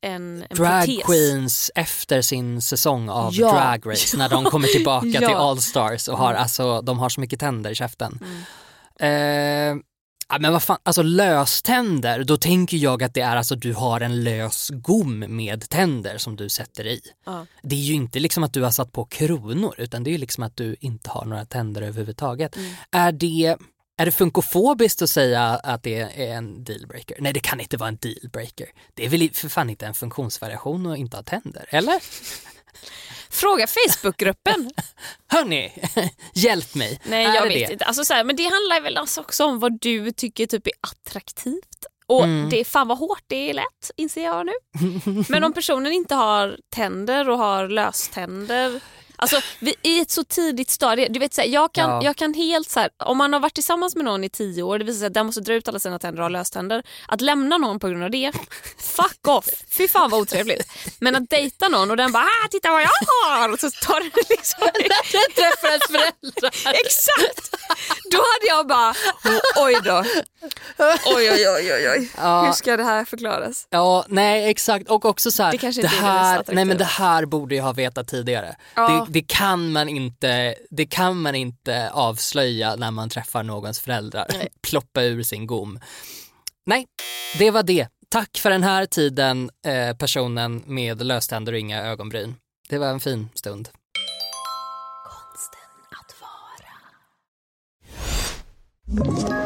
en, en Drag protes. queens efter sin säsong av Ja. Drag Race när de kommer tillbaka Ja. Mm. till All Stars och har alltså, de har så mycket tänder i käften. Eh, ja, men vad fan, alltså löständer, då tänker jag att det är alltså du har en lös gom med tänder som du sätter i. Ja. Det är ju inte liksom att du har satt på kronor utan det är liksom att du inte har några tänder överhuvudtaget. Mm. Är det är det funkofobiskt att säga att det är en dealbreaker? Nej, det kan inte vara en dealbreaker. Det är väl för fan inte en funktionsvariation att inte ha tänder, eller? Fråga Facebookgruppen. Hörni, hjälp mig. Nej Är jag det vet det? inte. Alltså, så här, men det handlar väl alltså också om vad du tycker typ är attraktivt. Och Mm. det är fan vad hårt det är lätt inser jag nu. Men om personen inte har tänder och har löständer Alltså vi, i ett så tidigt stadie, du vet så här, jag, kan, Ja. jag kan helt så här, om man har varit tillsammans med någon i tio år, det visar sig att den måste dra ut alla sina tänder och ha löständer. Att lämna någon på grund av det, fuck off, fy fan vad otrevligt. Men att dejta någon och den bara ah, titta vad jag har och så tar den liksom Träffar ens föräldrar. Exakt! Då hade jag bara, oj då. Oj oj oj oj oj. Hur ska det här förklaras? Ja, nej exakt och också så här, Det kanske det här, nej men det här borde jag ha vetat tidigare. Ja. Det, det, kan man inte, det kan man inte avslöja när man träffar någons föräldrar. Ploppa ur sin gom. Nej, det var det. Tack för den här tiden eh, personen med löständer och inga ögonbryn. Det var en fin stund. Konsten att vara.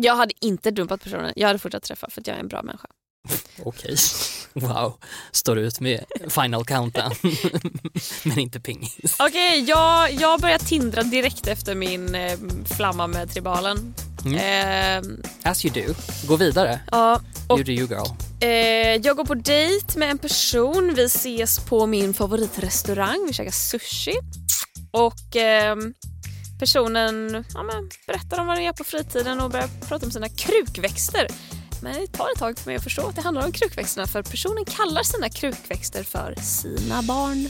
Jag hade inte dumpat personen, jag hade fortsatt träffa för att jag är en bra människa. Okej. Wow, står ut med final countdown. Men inte pingis. Okej, jag, jag börjar tindra direkt efter min eh, flamma med tribalen. Mm. Eh, As you do. Gå vidare. ja, och, You do you girl. eh, jag går på dejt med en person. Vi ses på min favoritrestaurang. Vi käkar sushi. Och ehm, personen ja, men, berättar om vad den gör på fritiden och börjar prata om sina krukväxter. Men det tar ett tag för mig att förstå att det handlar om krukväxterna för personen kallar sina krukväxter för sina barn.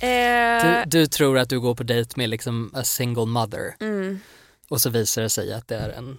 Eh, Du, du tror att du går på dejt med liksom a single mother mm. och så visar det sig att det är en...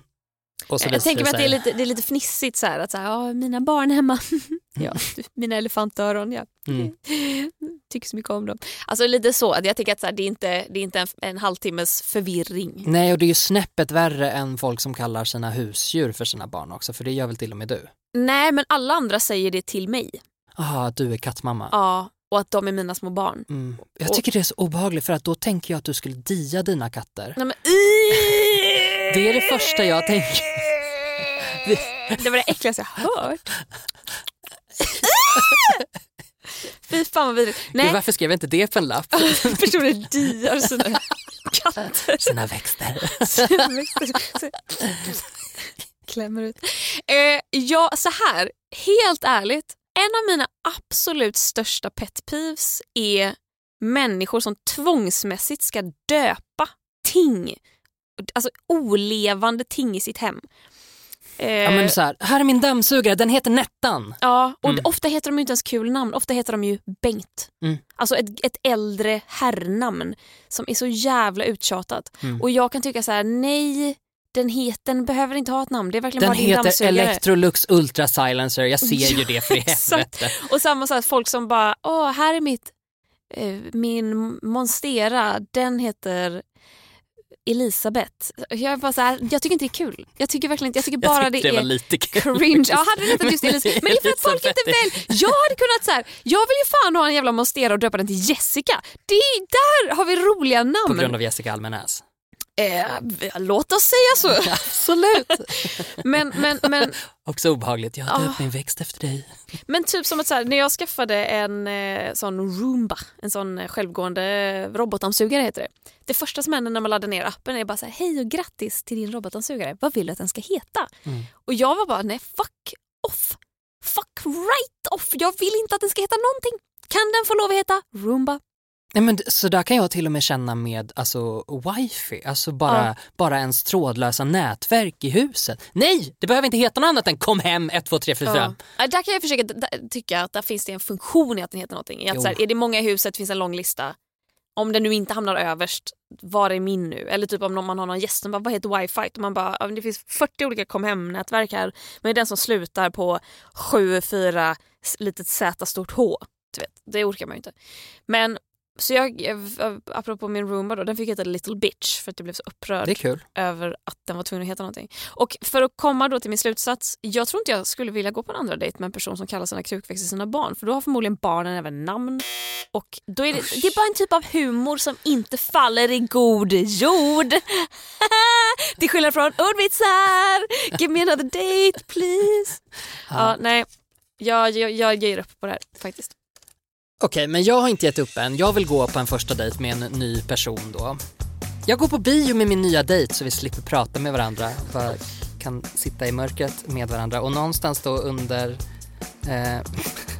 Jag tänker mig att det är lite, det är lite fnissigt så här, att så här, ja, mina barn hemma, ja, mina elefantöron, ja. Mm. tycker så mycket om dem. Alltså lite så, att jag tycker att så här, det är inte, det är inte en, en halvtimmes förvirring. Nej, och det är ju snäppet värre än folk som kallar sina husdjur för sina barn också, för det gör väl till och med du? Nej men alla andra säger det till mig. Jaha, du är kattmamma. Ja, och att de är mina små barn. Mm. Jag tycker det är så obehagligt för att då tänker jag att du skulle dia dina katter. Nej, men, Det är det första jag tänker. Det var det äckligaste jag hört. Fy fan vad vidrigt. Gud, Nej, varför skrev jag inte det på en lapp? personer diar sina katter. Sina växter. Klämmer ut. Eh, ja, så här. Helt ärligt. En av mina absolut största pet peeves är människor som tvångsmässigt ska döpa ting. Alltså olevande ting i sitt hem. Eh, Ja, men så här, här är min dammsugare, den heter Nettan. Ja, och Mm. ofta heter de inte ens kul namn. Ofta heter de ju Bengt. Mm. Alltså ett, ett äldre herrnamn som är så jävla uttjatat. Mm. Och jag kan tycka så här: nej, den, het, den behöver inte ha ett namn. Det är verkligen Den bara din heter dammsugare. Electrolux Ultra Silencer, jag ser ju det för i helvete. Och samma sak, folk som bara, åh, här är mitt, eh, min Monstera, den heter Elisabeth. Jag, bara så här, jag tycker inte det är kul. Jag tycker verkligen inte, jag tycker bara jag tyckte det, det var är lite cringe. Ja, hade det hetat just Elisabeth. Men det är för att folk inte väl... Jag hade kunnat så här, jag vill ju fan ha en jävla Monstera och döpa den till Jessica. Det är, där har vi roliga namn. På grund av Jessica Almenäs. Eh, låt oss säga så. Absolut. Men, men, men, Också obehagligt, jag har Ah. döpt min växt efter dig. men typ som att så här, när jag skaffade en eh, sån Roomba, en sån eh, självgående robotdammsugare heter det. Det första som händer när man laddar ner appen är bara så här, hej och grattis till din robotdammsugare. Vad vill du att den ska heta? Mm. Och jag var bara, nej fuck off. Fuck right off. Jag vill inte att den ska heta någonting. Kan den få lov att heta Roomba? Nej, men så där kan jag till och med känna med alltså, wifi, alltså bara, Ja. bara ens trådlösa nätverk i huset. Nej, det behöver inte heta något annat än kom hem 1, 2, 3, 4, 5. Ja, där kan jag försöka tycka att där finns det en funktion i att den heter någonting. I att, så här, är det många i huset finns en lång lista. Om den nu inte hamnar överst, var är min nu? Eller typ om man har någon gäst som bara, vad heter wifi? Och man bara, det finns 40 olika kom hem-nätverk här. Men det är den som slutar på 74 s- litet Z stort H. Du vet, det orkar man ju inte. Men så jag, apropå min Roomba då, den fick heta Little Bitch för att jag blev så upprörd över att den var tvungen att heta någonting. Och för att komma då till min slutsats, jag tror inte jag skulle vilja gå på en andra dejt med en person som kallar sina krukväxter sina barn, för då har förmodligen barnen även namn. Och då är det, det är bara en typ av humor som inte faller i god jord. Till skillnad från ordvitsar, give me another date please. Ja, nej, jag, jag, jag ger upp på det här faktiskt. Okej, men jag har inte gett upp än. Jag vill gå på en första dejt med en ny person då. Jag går på bio med min nya dejt så vi slipper prata med varandra. Bara kan sitta i mörkret med varandra och någonstans då under eh,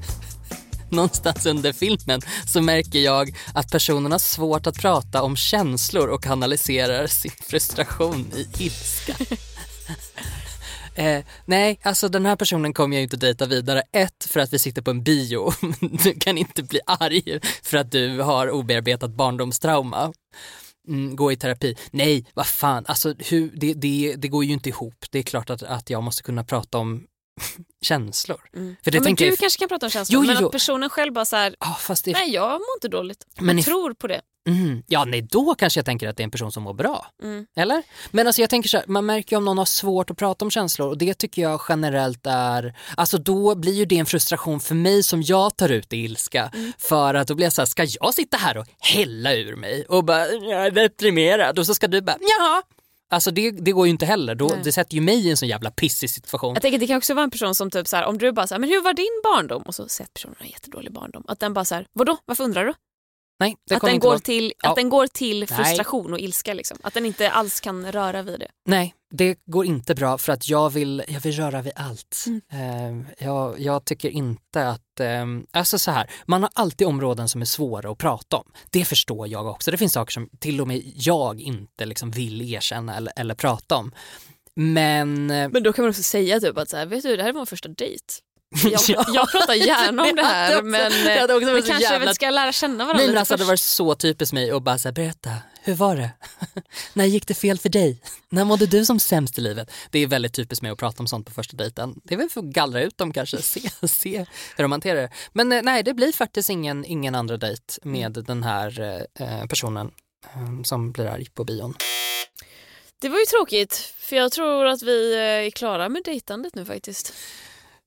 Någonstans under filmen så märker jag att personen har svårt att prata om känslor och kanaliserar sin frustration i ilska. Eh, nej, alltså den här personen kommer jag inte dejta vidare. Ett, för att vi sitter på en bio. Du kan inte bli arg för att du har obearbetat barndomstrauma. Mm, gå i terapi. Nej, vad fan, alltså hur, det, det, det går ju inte ihop. Det är klart att, att jag måste kunna prata om känslor. För det Mm. Ja, men du jag, kanske kan prata om känslor, Jo, men jo. att personen själv bara så här, ah, det, nej jag mår inte dåligt. Men Men if- tror på det. mm, ja nej då kanske jag tänker att det är en person som mår bra. Mm. Eller? Men alltså jag tänker så här, man märker ju om någon har svårt att prata om känslor och det tycker jag generellt är, alltså då blir ju det en frustration för mig som jag tar ut i ilska. För att då blir jag så här, ska jag sitta här och hälla ur mig och bara, jag är deprimerad och så ska du bara, ja. Alltså det, det går ju inte heller, Då, Nej. det sätter ju mig i en sån jävla pissig situation. Jag tänker det kan också vara en person som typ så här, om du bara så här, men hur var din barndom? Och så säger personen en jättedålig barndom. Att den bara så här, vadå, varför undrar du? Nej, det att kommer den, inte går vara... till, Ja. att den går till Nej. frustration och ilska liksom. Att den inte alls kan röra vid det. Nej, det går inte bra för att jag vill, jag vill röra vid allt. Mm. Eh, jag, jag tycker inte att, eh, alltså så här, man har alltid områden som är svåra att prata om. Det förstår jag också. Det finns saker som till och med jag inte liksom vill erkänna eller, eller prata om. Men eh, Men då kan man också säga typ att så här, vet du det här är vår första dejt. Jag, Ja. jag pratar gärna om det Det här men det hade också vi kanske jävla- ska lära känna varandra Nej men alltså det var så typiskt mig att bara säga berätta, hur var det? När gick det fel för dig? När mådde du som sämst i livet? Det är väldigt typiskt mig att prata om sånt på första dejten. Det är väl för att gallra ut dem kanske, se, se hur de hanterar det. Men eh, nej, det blir faktiskt ingen, ingen andra dejt med den här eh, personen eh, som blir arg på bion. Det var ju tråkigt för jag tror att vi eh, är klara med dejtandet nu faktiskt.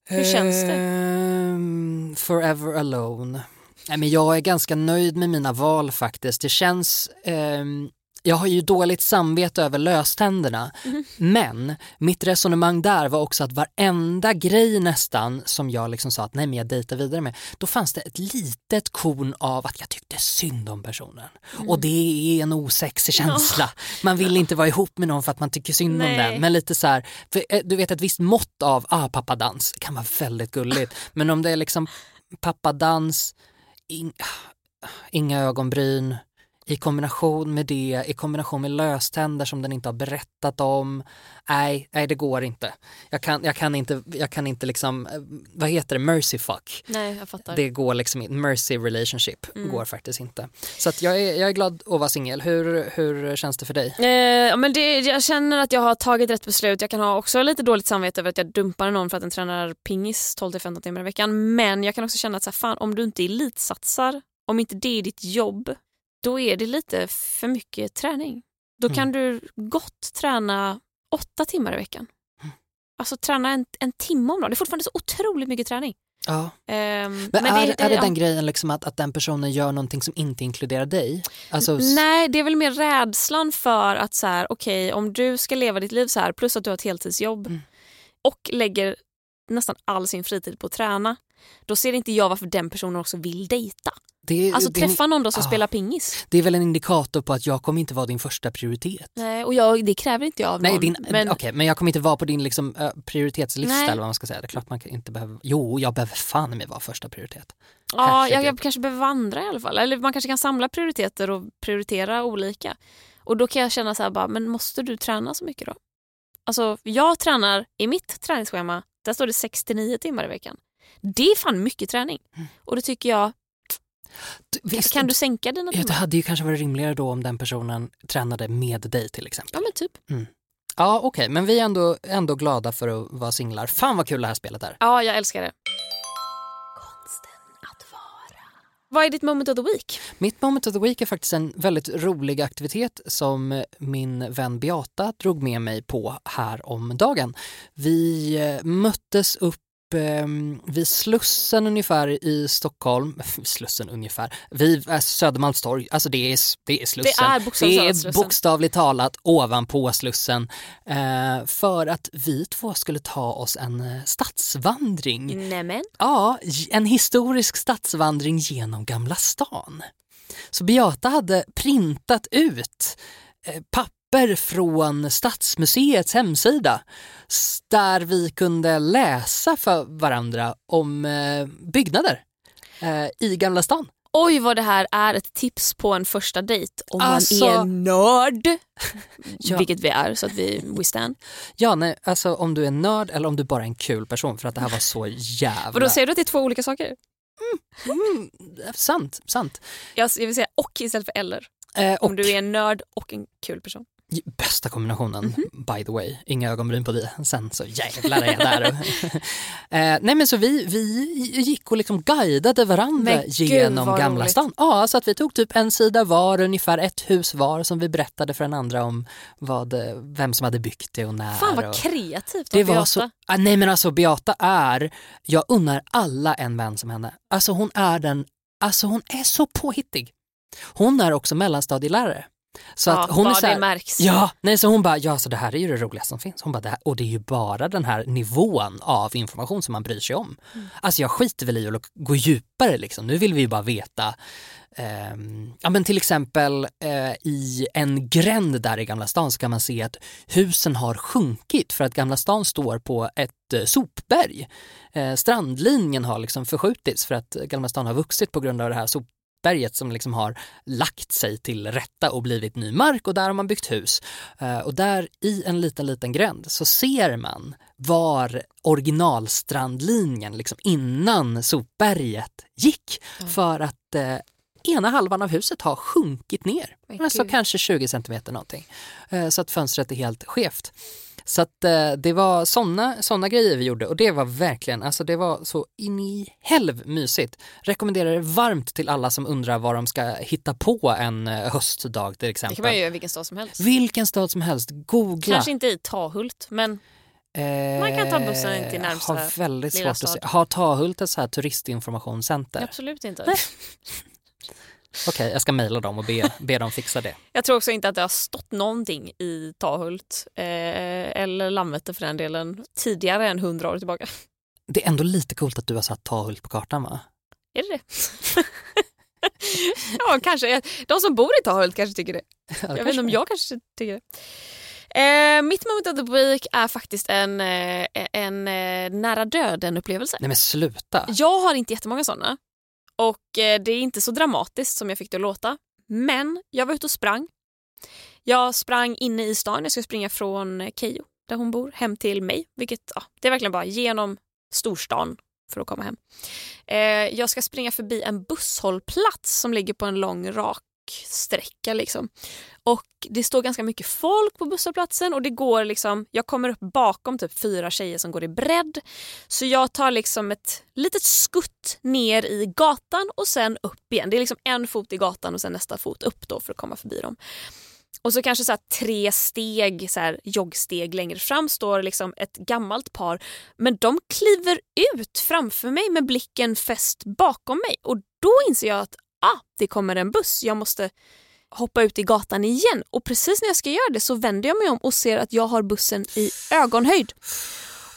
Hur känns det? Ehm, forever alone. Nej, men jag är ganska nöjd med mina val faktiskt. Det känns... um, jag har ju dåligt samvete över löständerna Mhm. men mitt resonemang där var också att varenda grej nästan som jag liksom sa att nej men jag dejtar vidare med då fanns det ett litet korn av att jag tyckte synd om personen Mm. och det är en osexig känsla. Man vill inte vara ihop med någon för att man tycker synd om Nej. den men lite så här, för, eh, du vet ett visst mått av ah, pappadans kan vara väldigt gulligt men om det är liksom pappadans, in, inga ögonbryn i kombination med det, i kombination med löständer som den inte har berättat om. Nej, nej det går inte. Jag kan, jag kan inte, jag kan inte liksom, eh, vad heter det, mercy fuck. Nej jag fattar. Det går liksom inte, mercy relationship Mm. går faktiskt inte. Så att jag, är, jag är glad att vara singel. Hur, hur känns det för dig? Eh, men det, jag känner att jag har tagit rätt beslut. Jag kan ha också lite dåligt samvete över att jag dumpar någon för att den tränar pingis 12-15 timmar i veckan. Men jag kan också känna att så här, fan, om du inte elitsatsar, om inte det är ditt jobb, då är det lite för mycket träning. Då kan du gott träna åtta timmar i veckan. Alltså träna en, en timme om dagen. Det är fortfarande så otroligt mycket träning. Ja. Ehm, Men, är, är det ja. den grejen liksom att, att den personen gör någonting som inte inkluderar dig? Alltså, Nej, det är väl mer rädslan för att så här, okej, om du ska leva ditt liv så här plus att du har ett heltidsjobb Mm. och lägger nästan all sin fritid på att träna, då ser inte jag varför den personen också vill dejta. det, Alltså det, träffa någon då som ah. spelar pingis. det är väl en indikator på att jag kommer inte vara din första prioritet. Nej, och jag, det kräver inte jag av Nej, någon. din, men, okej, men jag kommer inte vara på din liksom, Nej. eller vad man ska säga. Det är klart man inte behöver, jo jag behöver fan med vara första prioritet. ja, jag, jag kanske behöver vandra i alla fall. Eller man kanske kan samla prioriteter och prioritera olika. Och då kan jag känna så här bara, men måste du träna så mycket då? Alltså jag tränar, i mitt träningsschema, där står det 69 timmar i veckan. Det är fan mycket träning. Mm. Och då tycker jag, Du, visst, kan du sänka dina ja, det timmar? hade ju kanske varit rimligare då om den personen tränade med dig till exempel. Ja men typ. Ja okej, men vi är ändå, ändå glada för att vara singlar. Fan vad kul det här spelet är. Ja, jag älskar det. Konsten att vara. Vad är ditt moment of the week? Mitt moment of the week är faktiskt en väldigt rolig aktivitet som min vän Beata drog med mig på här om dagen. Vi eh, möttes upp eh, vid Slussen ungefär i Stockholm, Slussen ungefär, vid eh, Södermalmstorg, alltså det är, det är Slussen. Det är bokstavligt Det är talat Slussen. bokstavligt talat ovanpå Slussen eh, för att vi två skulle ta oss en eh, stadsvandring. Nämen. Ja, en historisk stadsvandring genom Gamla stan. Så Beata hade printat ut eh, papper från Stadsmuseets hemsida där vi kunde läsa för varandra om eh, byggnader eh, i Gamla stan. Oj vad det här är ett tips på en första dejt om Alltså- man är nörd. Ja. Vilket vi är så att vi we stand. Ja, nej, alltså om du är nörd eller om du bara är en kul person för att det här var så jävla... Vadå säger du att det är två olika saker? Mm, sant, sant. Jag, jag vill säga och istället för eller. Eh, och Om du är en nörd och en kul person. Bästa kombinationen, Mhm. by the way. Inga ögonbryn på det. Sen så jävlar är jag där. eh, nej men så vi, vi gick och liksom guidade varandra Men gud, genom vad Gamla roligt. stan. Ja, så att vi tog typ en sida var, ungefär ett hus var som vi berättade för den andra om vad, vem som hade byggt det och när. Fan vad och... kreativt Det av var Beata. så, ah, nej men alltså Beata är, jag unnar alla en vän som henne. Alltså hon är den, alltså hon är så påhittig. Hon är också mellanstadielärare. Så Ja, att hon är så här, det märks. Ja, nej, så hon bara, ja så det här är ju det roligaste som finns. Hon bara, det här, och det är ju bara den här nivån av information som man bryr sig om. Mm. Alltså jag skiter väl i att gå djupare liksom. Nu vill vi ju bara veta ehm, ja men till exempel eh, i en gränd där i Gamla stan så kan man se att husen har sjunkit för att Gamla stan står på ett eh, sopberg. Eh, strandlinjen har liksom förskjutits för att Gamla stan har vuxit på grund av det här sopberget som liksom har lagt sig till rätta och blivit ny mark och där har man byggt hus. Eh, och där i en liten, liten gränd så ser man var originalstrandlinjen liksom innan sopberget gick för att eh, ena halvan av huset har sjunkit ner. Men Alltså kanske 20 centimeter någonting. Eh, så att fönstret är helt skevt. Så att eh, det var såna, såna grejer vi gjorde och det var verkligen, alltså det var så in i helv mysigt. Rekommenderar det varmt till alla som undrar vad de ska hitta på en eh, höstdag till Det exempel. kan man ju göra vilken stad som helst. Vilken stad som helst, googla. Kanske inte i Tahult, men Man kan ta bussen in till närmsta Eh, Har väldigt lilla svårt att se. stad. Har Tahult ett så här turistinformationscenter? absolut inte. Okej, jag ska mejla dem och be, be dem fixa det. Jag tror också inte att det har stått någonting i Tahult eh, eller Landvetter för den delen tidigare än hundra år tillbaka. Det är ändå lite coolt att du har satt Tahult på kartan va? Är det det? ja, kanske. De som bor i Tahult kanske tycker det. Jag vet inte om jag kanske tycker det. Eh, mitt moment of the week är faktiskt en, eh, en eh, nära döden-upplevelse. Nej men sluta. Jag har inte jättemånga sådana. Och eh, det är inte så dramatiskt som jag fick det att låta. Men jag var ute och sprang. Jag sprang inne i stan. Jag ska springa från eh, Keyyo, där hon bor, hem till mig. Vilket, ja, det är verkligen bara genom storstan för att komma hem. Eh, jag ska springa förbi en busshållplats som ligger på en lång rak sträcka. Liksom. Och Det står ganska mycket folk på busshållplatsen och det går liksom, jag kommer upp bakom typ fyra tjejer som går i bredd. Så jag tar liksom ett litet skutt ner i gatan och sen upp igen. Det är liksom en fot i gatan och sen nästa fot upp då för att komma förbi dem. Och så kanske så här tre steg, så här joggsteg längre fram står liksom ett gammalt par. Men de kliver ut framför mig med blicken fäst bakom mig. Och då inser jag att ah, det kommer en buss. Jag måste hoppa ut i gatan igen. Och precis när jag ska göra det så vänder jag mig om och ser att jag har bussen i ögonhöjd.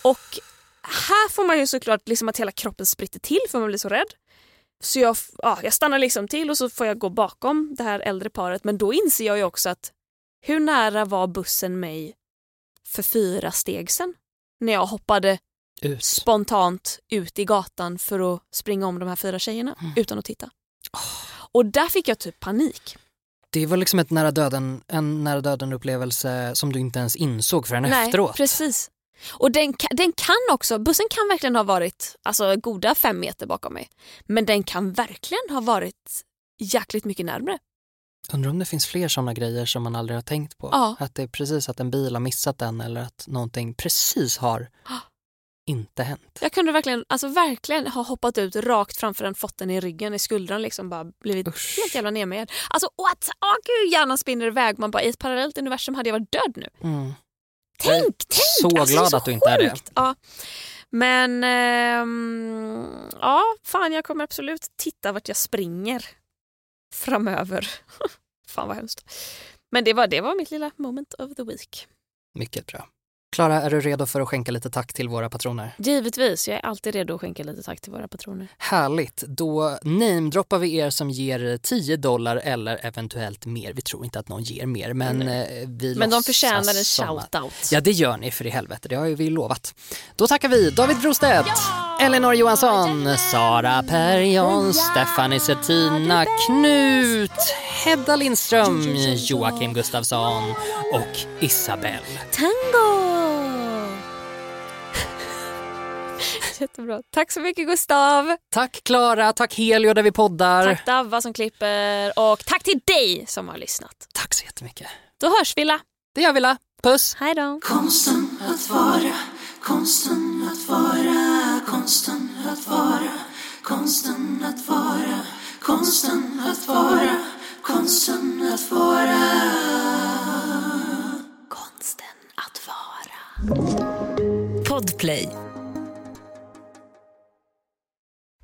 Och här får man ju såklart liksom att hela kroppen spritter till för man blir så rädd. Så jag, ja, jag stannar liksom till och så får jag gå bakom det här äldre paret. Men då inser jag ju också att hur nära var bussen mig för fyra steg sen? När jag hoppade Ut. spontant ut i gatan för att springa om de här fyra tjejerna utan att titta. Och där fick jag typ panik. Det var liksom ett nära döden, en nära döden upplevelse som du inte ens insåg förrän Nej, efteråt. precis. Och den, den kan också, bussen kan verkligen ha varit alltså, goda fem meter bakom mig. Men den kan verkligen ha varit jäkligt mycket närmre. Undrar om det finns fler sådana grejer som man aldrig har tänkt på. Ja. Att det är precis att en bil har missat den eller att någonting precis har inte hänt. Jag kunde verkligen, alltså verkligen ha hoppat ut rakt framför den, fått den i ryggen, i skuldran liksom bara blivit Usch. helt jävla nermed. Alltså what? Åh gud, hjärnan spinner iväg. Man bara i ett parallellt universum hade jag varit död nu. Mm. Tänk, Jag är tänk! så alltså, glad är att du inte är det. Ja. Men ehm, ja, fan jag kommer absolut titta vart jag springer framöver. fan vad hemskt. Men det var, det var mitt lilla moment of the week. Mycket bra. Klara, är du redo för att skänka lite tack till våra patroner? Givetvis, jag är alltid redo att skänka lite tack till våra patroner. Härligt, då namedroppar vi er som ger 10 dollar eller eventuellt mer. Vi tror inte att någon ger mer men eh, vi Men de förtjänar en shout-out. Ja det gör ni för i helvete, det har ju vi lovat. Då tackar vi David Brostedt, Elinor Johansson, Sara Perjon, Stephanie Settina, Knut, Hedda Lindström, Joakim Gustafsson och Isabelle. Tango! Jättebra. Tack så mycket Gustav. Tack Klara, tack Helio där vi poddar. Tack Davva som klipper och tack till dig som har lyssnat. Tack så jättemycket. Då hörs vi la. Det gör vi la. Puss! Hej då. Konsten att vara, konsten att vara, konsten att vara, konsten att vara, konsten att vara, konsten att vara. Konsten att vara. Podplay.